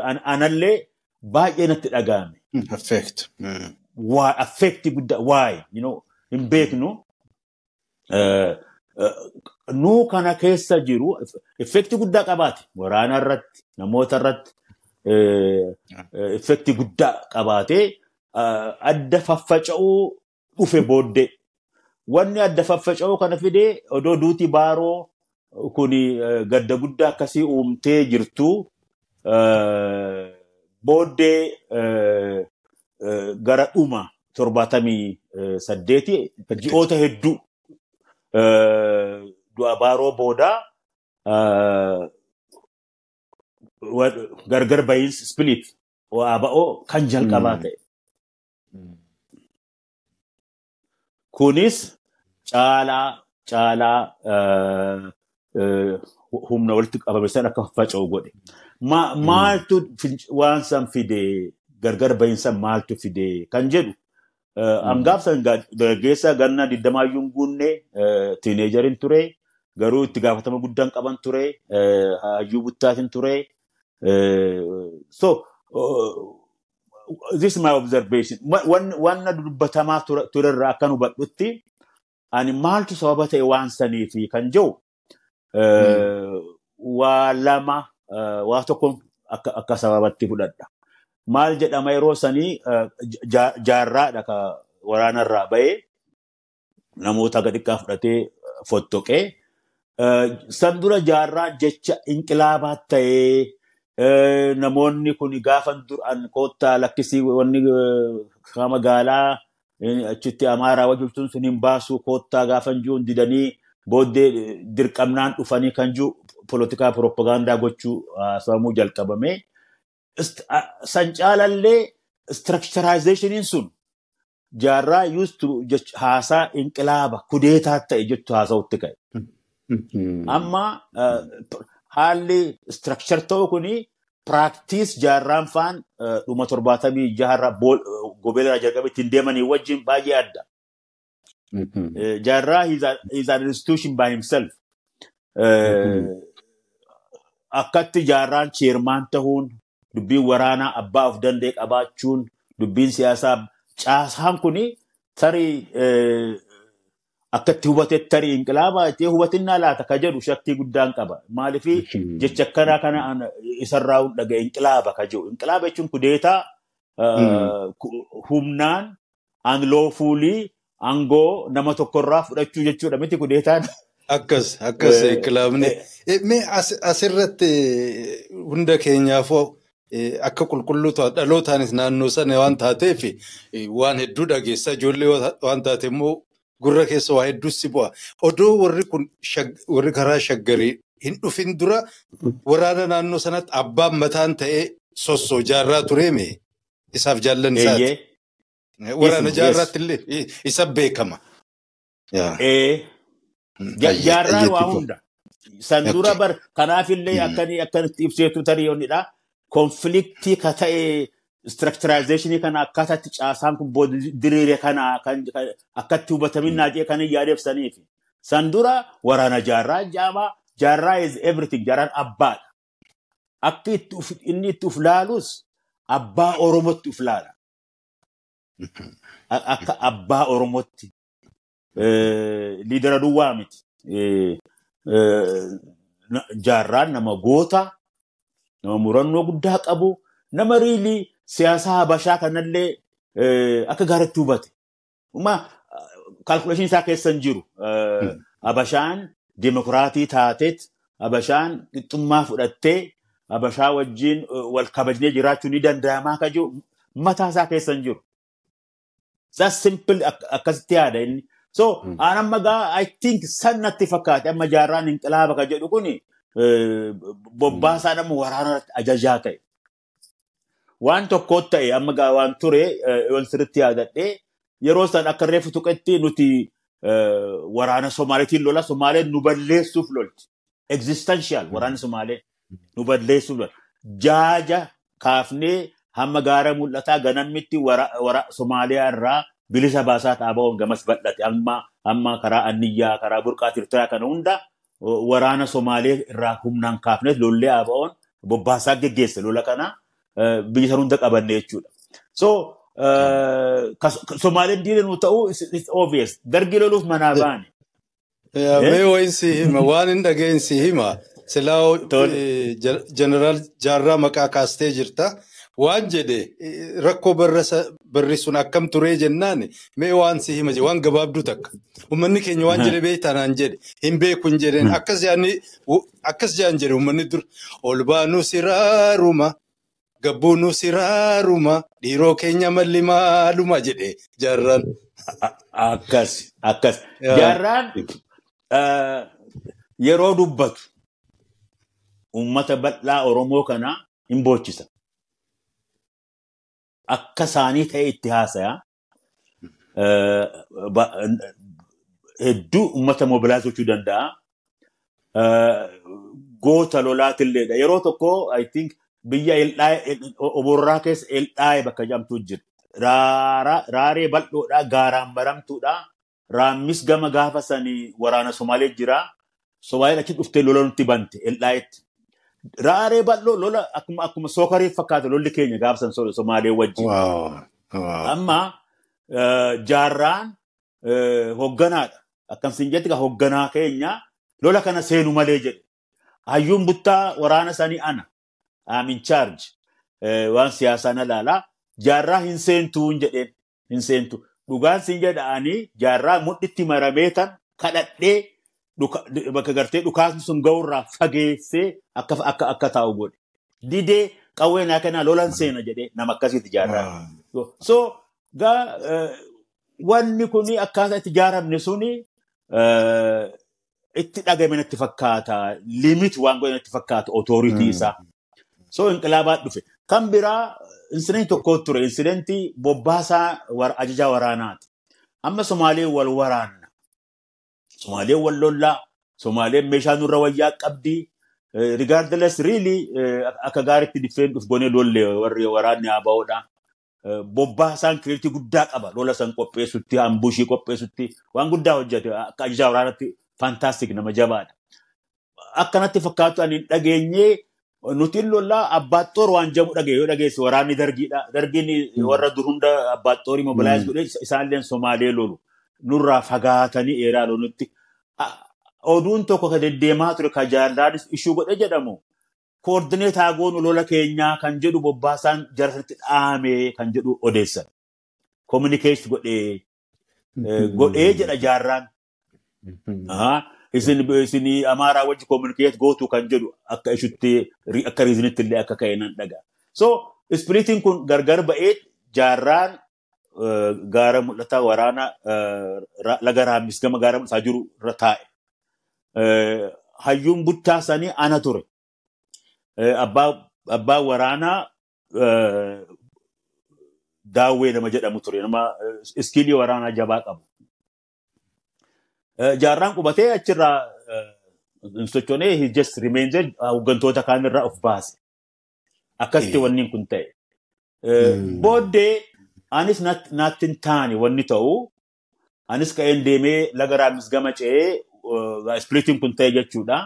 An- anallee baay'ee natti dhaga'ame. Mm. Affect. Mm. Waa affeekti guddaa waa'ee you know, hin beeknu. Nuu kana keessa jiru effekti guddaa qabaate waraana irratti namoota irratti effekti guddaa qabaatee eh, adda faffaca'uu dhufe booddee wanni adda faffaca'uu kana fidee odoo duuti baaroo kun gadda guddaa akkasii uumtee jirtu eh, booddee eh, eh, gara dhuma torbaatamii eh, saddeeti ji'oota hedduu du'a baaroo boodaa gargar bahiinsi split waa ba'oo kan jalqabaa Mm. ta'e. Mm. Kunis caalaa caalaa humna walitti qabame san akka faca'u godhe. Ma-. Maaltu fin- waan san fide gargar bahiinsa maaltu fide kan jedhu eh, Mm. hangaaf san ga- dargaggeessa ganna digdamaayyuu hin guunne tiineejariin ture garuu itti gaafatama guddaan qaban ture eh, hayyuu buttaatiin ture. Eh, So uh, this is my observation. Wa- wan- Wanna dubbatamaa ture- turerraa akkan hubadhutti ani maaltu sababa ta'e waan saniifi kan jedhu Mm. eh, waa lama eh, waa tokko akka sababatti fudhadha. Maal jedhama yeroo sanii eh, ja- jaarraadha ka waraanarraa ba'ee namoota gadi xiqqaa fudhatee eh, fottoqee Eh, san dura jaarraa jecha inqilaabaa ta'ee eh, namoonni kun gaafan duraan koottaa lakkisii wanni eh, magaalaa eh, achitti amaaraa wajjin sun hin baasu koottaa gaafan jiruun didanii booddee eh, dirqamnaan dhufanii kan jiru polotikaa propagaandaa gochuu haasawamuu jalqabame. San caalallee structuralizationin sun jaarraa jech- haasaa inqilaaba kudeetaa ta'e jechu haasawutti ka'e. Mm. Amma haalli structure ta'u kuni Piraaktiis jaarraan faan dhuma torbaatamii jaharra gobeelaa jalqabe ittiin deemanii wajjin baay'ee adda. Jaarraa is an institution by himself. Akkatti jaarraan cheermaan ta'uun dubbiin waraanaa abbaa of danda'e qabaachuun dubbiin siyaasaa caasaan kuni tarii akkatti hubate tarii inqilaabaa itti hubatinaa laata ka jedhu shakkii guddaan qaba. Maaliif jecha akkanaa kana isarraa dhaga'e inqilaaba ka jedhu. Inqilaaba jechuun kudeetaa humnaan anloofuulii aangoo nama tokkorraa fudhachuu jechuudha miti kudeetaan. Akkas akkas inqilaabni. Mee asirratti hunda keenyaafoo akka qulqulluu dhalootaanis naannoo sana waan taateef waan hedduu dhageessa ijoollee waan taate immoo gurra keessa waa hedduu si bu'a. Odoo warri kun warri karaa shaggarii hin dhufin dura waraana naannoo sanatti abbaan mataan ta'ee sossoo jaarraa tureeme isaaf jaallan isaati. Waraana jaarraatti illee isa beekama. Jaarraa waa hunda. San dura bar kanaafillee akkanii akkanitti ibseetu tariyoonidha. Konfliktii ka ta'e structuralizationii kana akkaataatti caasaan kun diriire kana akkatti hubataminaa jee kan yaadeefsaniif. San dura waraana jaarraa jaamaa jaarraa is everything jaarraan abbaadha. Akka inni itti uf laalus abbaa Oromootti uf laala. Akka abbaa Oromootti. Liidara duwwaa miti. Jaarraan nama goota, nama murannoo guddaa qabu, nama riilii siyaasa habashaa kanallee akka gaariitti hubate. Kaalkuleeshin isaa keessa hin jiru. Habashaan dimokiraatii taateet, Habashaan qixxummaa fudhattee, Habashaa wajjin wal kabajnee jiraachuu ni danda'amaa akka jiru mataa isaa keessa hin jiru. That's simple akkasitti yaada inni. So, aan amma gaa I think san natti fakkaate amma jaarraan inqilaaba ka jedhu kuni bobbaasaa nama waraana ajajaa ta'e. Waan tokko ta'e amma gaa waan ture wal sirriitti yaadadhee yeroo san akka reefu tuqetti nuti waraana Somaaliitiin lola Somaaleen nu balleessuuf lolti. Existential waraanni Somaalee nu balleessuuf lola. Jaaja kaafnee hamma gaara mul'ataa ganammitti Somaaliyaa irraa bilisa baasaa xaabaa'uun gamas bal'ate amma karaa anniyyaa karaa burqaa tirtiraa kana hunda waraana Somaalee irraa humnaan kaafnes lollee aaba'oon bobbaasaa geggeesse lola kana biyya san hunda qabanne jechuudha. So Somaaleen diina nu ta'uu is obvious. Dargi loluuf manaa baane. Mee wayin si hima waan hin dhageenye si hima. Silaa jeneraal Jaarraa maqaa kaastee jirta. Waan jedhe rakkoo barri sun akkam turee jennaan mee waan si hima waan gabaabduu takka. Uummanni keenya waan jedhe beektaa naan jedhe hin beeku hin jedheen akkas jedhan jedhe uummanni dur ol baanuu siraaruma gabbuunuu siraaruma dhiiroo keenya malli maaluma jedhe jaarraan. Akkas akkas. Jaarraan yeroo dubbatu uummata bal'aa Oromoo kanaa hin boochisa. Akka isaanii ta'e itti haasaya. Hedduu uummata mobilaayiz gochuu danda'a. Goota lolaatilleedha. Yeroo tokko I think biyya oborraa keessa Elxaayee bakka jedhamtu jira. Raaree bal'oodhaa gaaraan baramtuudha. Raammis gama gaafa sanii waraana Somaalee jira. Somaaleen achi dhuftee lola nutti bante Elxaayeetti. Raaree bal'oo lola akkuma sookarii fakkaata lolli keenya gaafsan Somaalee wajjin. Amma jaarraan hogganaadha. Akkamsiin jetti hogganaa keenya lola kana seenu malee jedhe. Hayyuun buttaa waraana sanii ana. I'm in charge. Waan siyaasaa na ilaalaa. Jaarraa hin seentuu hin jedheen. Hin seentu. Dhugaan siin jedhanii jaarraa mudhitti maramee tan kadhadhee bakka gartee dhukaasni sun ga'urraa fageessee akka taa'u godhe. Didee qawwee naa kennaa lolan seena jedhee nama akkasiiti jaarraa. So gaa wanni kuni akkaataa itti ijaaramne suni itti dhagame natti fakkaata. Limit waan godhe natti fakkaata otooritii isaa. So inqilaabaa dhufe. Kan biraa insidentii tokko ture. Insidentii bobbaasaa ajajaa waraanaati. Amma Somaalee wal waraanna. Somaaleen wal lollaa. Somaaleen meeshaa nurra wayyaa qabdi. Regardless really akka gaariitti diffeen dhuf gonee lolle warri waraanni ABO'dha. Bobbaa isaan kireetii guddaa qaba. Lola san qopheessutti, ambushii qopheessutti waan guddaa hojjete. Akka ajajaa waraanaatti fantaastik nama jabaadha. Akkanatti fakkaatu ani hin dhageenye nuti lollaa abbaattoor waan jamu dhagee yoo dhageesse waraanni dargiidha. Dargiin warra dur hunda abbaattoor mobilaayiz godhee isaanillee Somaalee lolu. Nurraa fagaatanii eeraa lolutti. Oduun tokko ka deddeemaa ture ka jaallaanis ishuu godhe jedhamu. Koordineet haagoon lola keenyaa kan jedhu bobbaasaan jarasatti dhaame kan jedhu odeessan. Kominikeesht godhee godhee jedha jaarraan. Isin isin amaaraa wajji kominikeet gootu kan jedhu akka ishutti akka riizinitti illee akka ka'e nan dhaga. So ispiriitiin kun gargar ba'ee jaarraan gaara mul'ataa waraana laga raammis gama gaara mul'ataa jiru irra taa'e. Hayyuun buttaa sanii ana ture. Abbaa waraanaa daawwee nama jedhamu ture. Nama iskiilii waraanaa jabaa qabu. Jaarraan qubatee achirraa hin sochoonee he just remains hooggantoota kaanirraa of baase. Akkasitti wanni kun ta'e. Booddee anis naatti hin taane wanni ta'u anis ka'een deemee laga raammis gama ce'ee ispiriitiin kun ta'e jechuudha.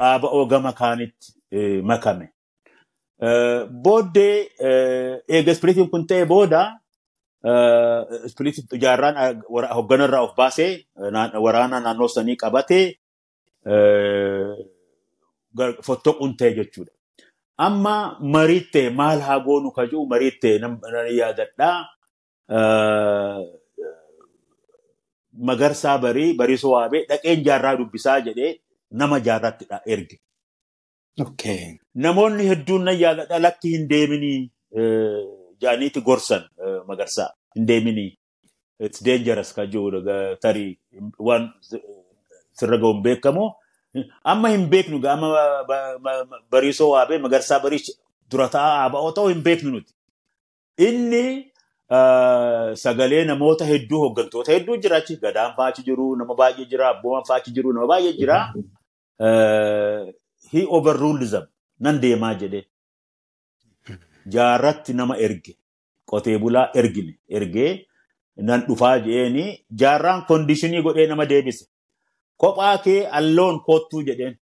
Dhaaba'oo gama kaanitti makame. Booddee eega ispiriitiin kun ta'e booda ispiriitiin jaarraan hoogganarraa of baasee waraana naannoo sanii qabatee fottoquun ta'e jechuudha. Amma mariittee maal haa goonu ka jiru mariittee nan yaadadhaa. Magarsaa barii bariisoo waabee dhaqeen jaarraa dubbisaa jedhee nama jaarraatti erge. Namoonni hedduun nan yaadadha lakki hin deeminii jaaniiti gorsan magarsaa hin deeminii. It's dangerous ka jiru tarii waan sirra ga'uun beekamu. Amma hin beeknu amma bariisoo waabee magarsaa barii dura taa'aa aba'oo ta'uu hin beeknu nuti. Inni sagalee namoota hedduu hooggantoota hedduu jira achi gadaan faachi jiru nama baay'ee jira abbooman faachi jiru nama baay'ee jira. He overruled them nan deemaa jedhee jaarratti nama erge qotee bulaa ergine ergee nan dhufaa jedheeni jaarraan kondishinii godhee nama deebise. Kophaa kee alloon koottuu jedheen.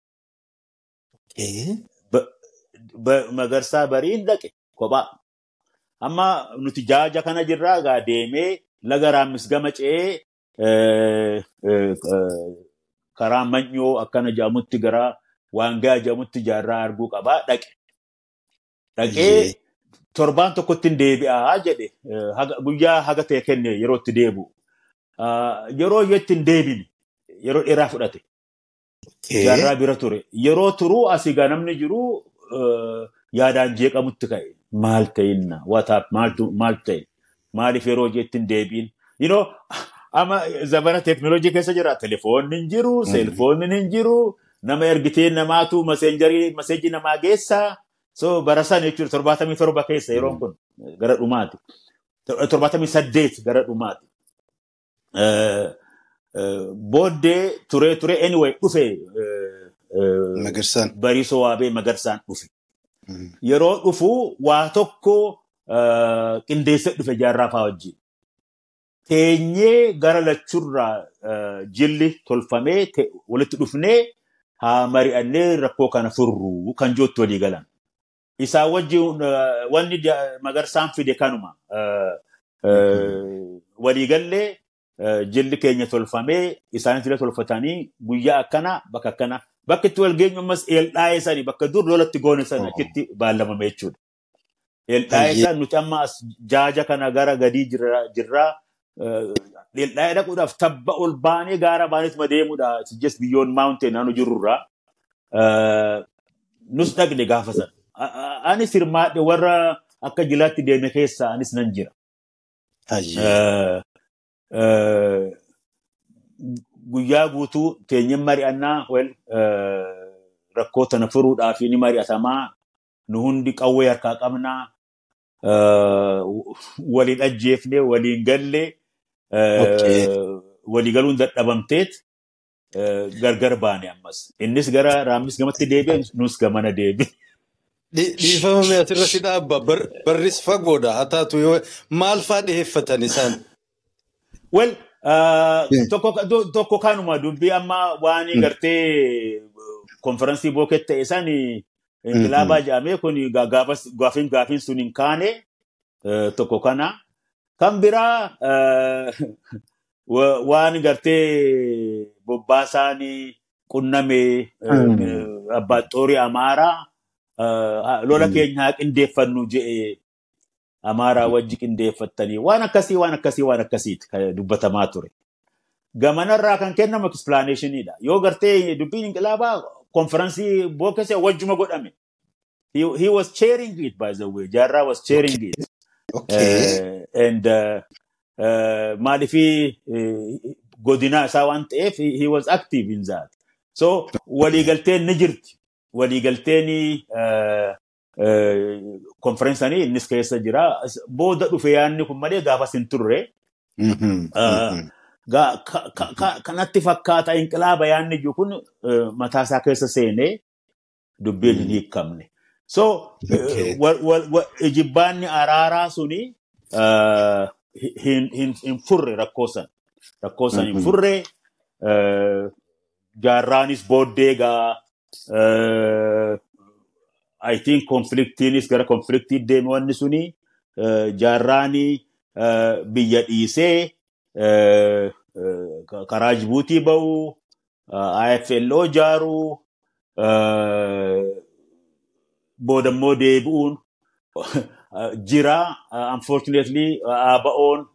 Magarsaa bariin dhaqe kophaa. Amma nuti jaaja kana jirraa gaa deemee laga raammis gama ce'ee karaa manyoo akkana jedhamutti gara waangaa jedhamutti jaarraa arguu qabaa dhaqe. Dhaqee torbaan tokkotti hin deebi'aa jedhe guyyaa haga ta'e kenne yeroo itti deebi'u. Yeroo iyyatti hin deebine yeroo dheeraa fudhate. Jaarraa bira ture. Yeroo turuu asii gaa namni jiru yaadaan jeeqamutti ka'e. Maal ta'inna? Wataap maal ta'e? Maaliif yeroo iyyatti hin deebiin? You know, amma zamana teeknooloojii keessa jira. Telefoonni hin jiru, seelfoonni hin jiru. Nama ergitee namaatu maseejii namaa geessaa. So bara sana jechuudha torbaatamii torba keessa yeroon kun gara dhumaati. Torbaatamii saddeet gara dhumaati. Booddee turee turee anyway dhufe. Magarsaan. Bariisoo waabee magarsaan dhufe. Yeroo dhufu waa tokko qindeessee dhufe jaarraa fa'aa wajjin. Teenyee gara lachurraa jilli tolfamee walitti dhufnee haa mari'annee rakkoo kana furru kan jootti walii galan. Isaa wajjin wanni magarsaan fide kanuma. Waliigallee jilli keenya tolfamee isaanis illee tolfatanii guyyaa akkana bakka akkana bakka itti wal geenyu ammas eeldhaa'ee sanii bakka dur lolatti goone sana achitti baalamame jechuudha. Eeldhaa'ee san nuti amma as jaaja kana gara gadii jirraa eeldhaa'ee dhaquudhaaf tabba ol baanee gaara baaneetuma deemuudha. Just beyond mountain naannoo jirurraa. Nus dhaqne gaafa sana. Anis hirmaadhe warra akka jilaatti deeme keessa anis nan jira. Guyyaa guutuu teenyeen mari'annaa rakkoo tana furuudhaaf ni mari'atamaa nu hundi qawwee harkaa qabnaa waliin ajjeefne waliin galle walii galuun dadhabamteet gargar baane ammas. Innis gara raammis gamatti deebi'e nus gamana deebi'e. Dhi- Dhiifamame asirratti dhaabba. Bar- Barris fagoodha. Haa taatu yoo maal fa'aa dhiyeeffatan isaan? Well, uh, tokko, kanuma dubbii amma waan Hmm. gartee konferansii booket ta'e san inqilaabaa jedhamee kun ga- gaafas- gaafin gaafin sun hin kaane tokko kana. Kan biraa wa- waan gartee bobbaasaan qunname Hmm. abbaan xoorii amaaraa lola Hmm. keenya qindeeffannu jedhee amaaraa wajji qindeeffattanii waan akkasii waan akkasii waan akkasiiti dubbatamaa ture. Gamanarraa kan kennamu explanationiidha. Yoo gartee dubbiin inqilaabaa konferansii bookesee wajjuma godhame. He, was chairing it by the way. Jaarraa was chairing it. Okay. Uh, and uh, uh, maaliifii uh, godina isaa waan ta'eef he, he was active in that. So waliigalteen ni jirti. Waliigalteen uh, konferensanii innis keessa jira. Booda dhufe yaadni kun malee gaafas hin turre. Ka- ka- ka- kanatti fakkaata inqilaaba yaadni jiru kun uh, mataa isaa keessa seenee dubbiin hin hiikamne. So ijibbaanni araaraa suni hi- hin furre rakkoo san. Rakkoo san hin Mhm. furre jaarraanis booddee gaa I think konfliktiinis gara konfliktii deeme wanni suni uh, jaarraani uh, biyya dhiisee uh, karaa Jibuutii ba'uu uh, IFLO ijaaruu uh, boodammoo deebi'uun jira. Unfortunately ABO'n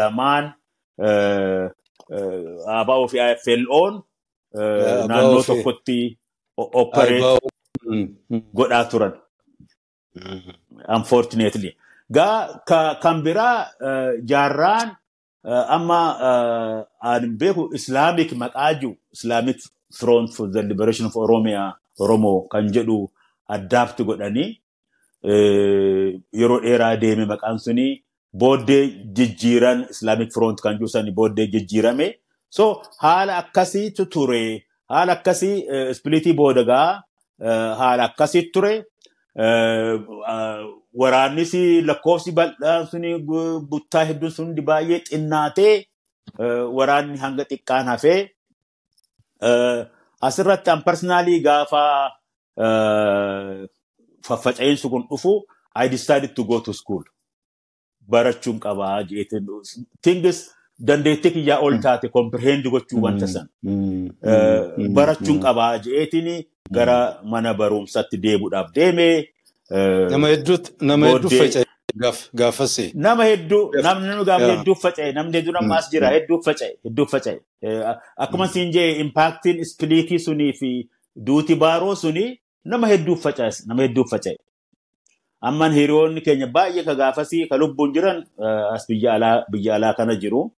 lamaan ABO fi IFLO'n naannoo tokkotti o- operate Aibaa- Mhm. Godhaa turan. Mhm. unfortunately. Gaa ka, kan biraa uh, jaarraan uh, amma uh, aan beeku Islamic maqaa jiru Islamic Front for the Liberation of Oromia Oromoo kan jedhu addaapti godhanii yeroo dheeraa deeme maqaan suni booddee jijjiiran Islamic Front kan jiru booddee jijjiirame. So haala akkasiitu ture. Haala akkasii ispilitii boodagaa haala akkasii ture. Waraannis lakkoofsi bal'aan suni buttaa hedduun sun baay'ee xinnaatee waraanni hanga xiqqaan hafee asirratti an personaalii gaafa faffaca'insu kun dhufu I decided to go to school. Barachuun qabaa jeetiin tingis dandeettii kiyyaa ol taate comprehend gochuu wanta san. Mhm. Uh, Mhm. barachuun qabaa jeetiin gara mana barumsatti deebuudhaaf deeme. Uh, Nama hedduutu nama hedduu Booddee- faca'e gaaf gaafasi. Nama hedduu, namni gaafa Yaa. hedduu faca'e, namni hedduu nama as jira, hedduu faca'e, hedduu faca'e. Akkuma siin jee impaaktiin ispiliitii sunii fi duuti baaroo suni nama hedduu faca'e, nama hedduu faca'e. Amman hiriyoonni keenya baay'ee ka gaafasii ka lubbuun jiran as biyya alaa kana jiru.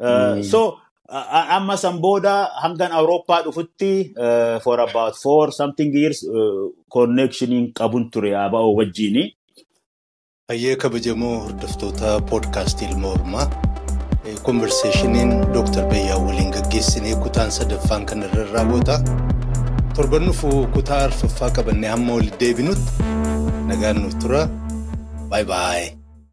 Eh, Mm. So, a- a- amma san booda hangan Awurooppaa dhufutti eh, for about four something years eh, connectioniin qabun ture ABO wajjini. Hayyee kabajamoo hordoftoota poodkaastii ilma Oromaa. Konverseeshiniin Dooktar Bayyaa waliin gaggeessinee kutaan sadaffaan kan irra raawwata. Torban dhufu kutaa arfaffaa qabannee hamma walitti deebinutti nagaan nuuf tura. Baay'ee baay'ee.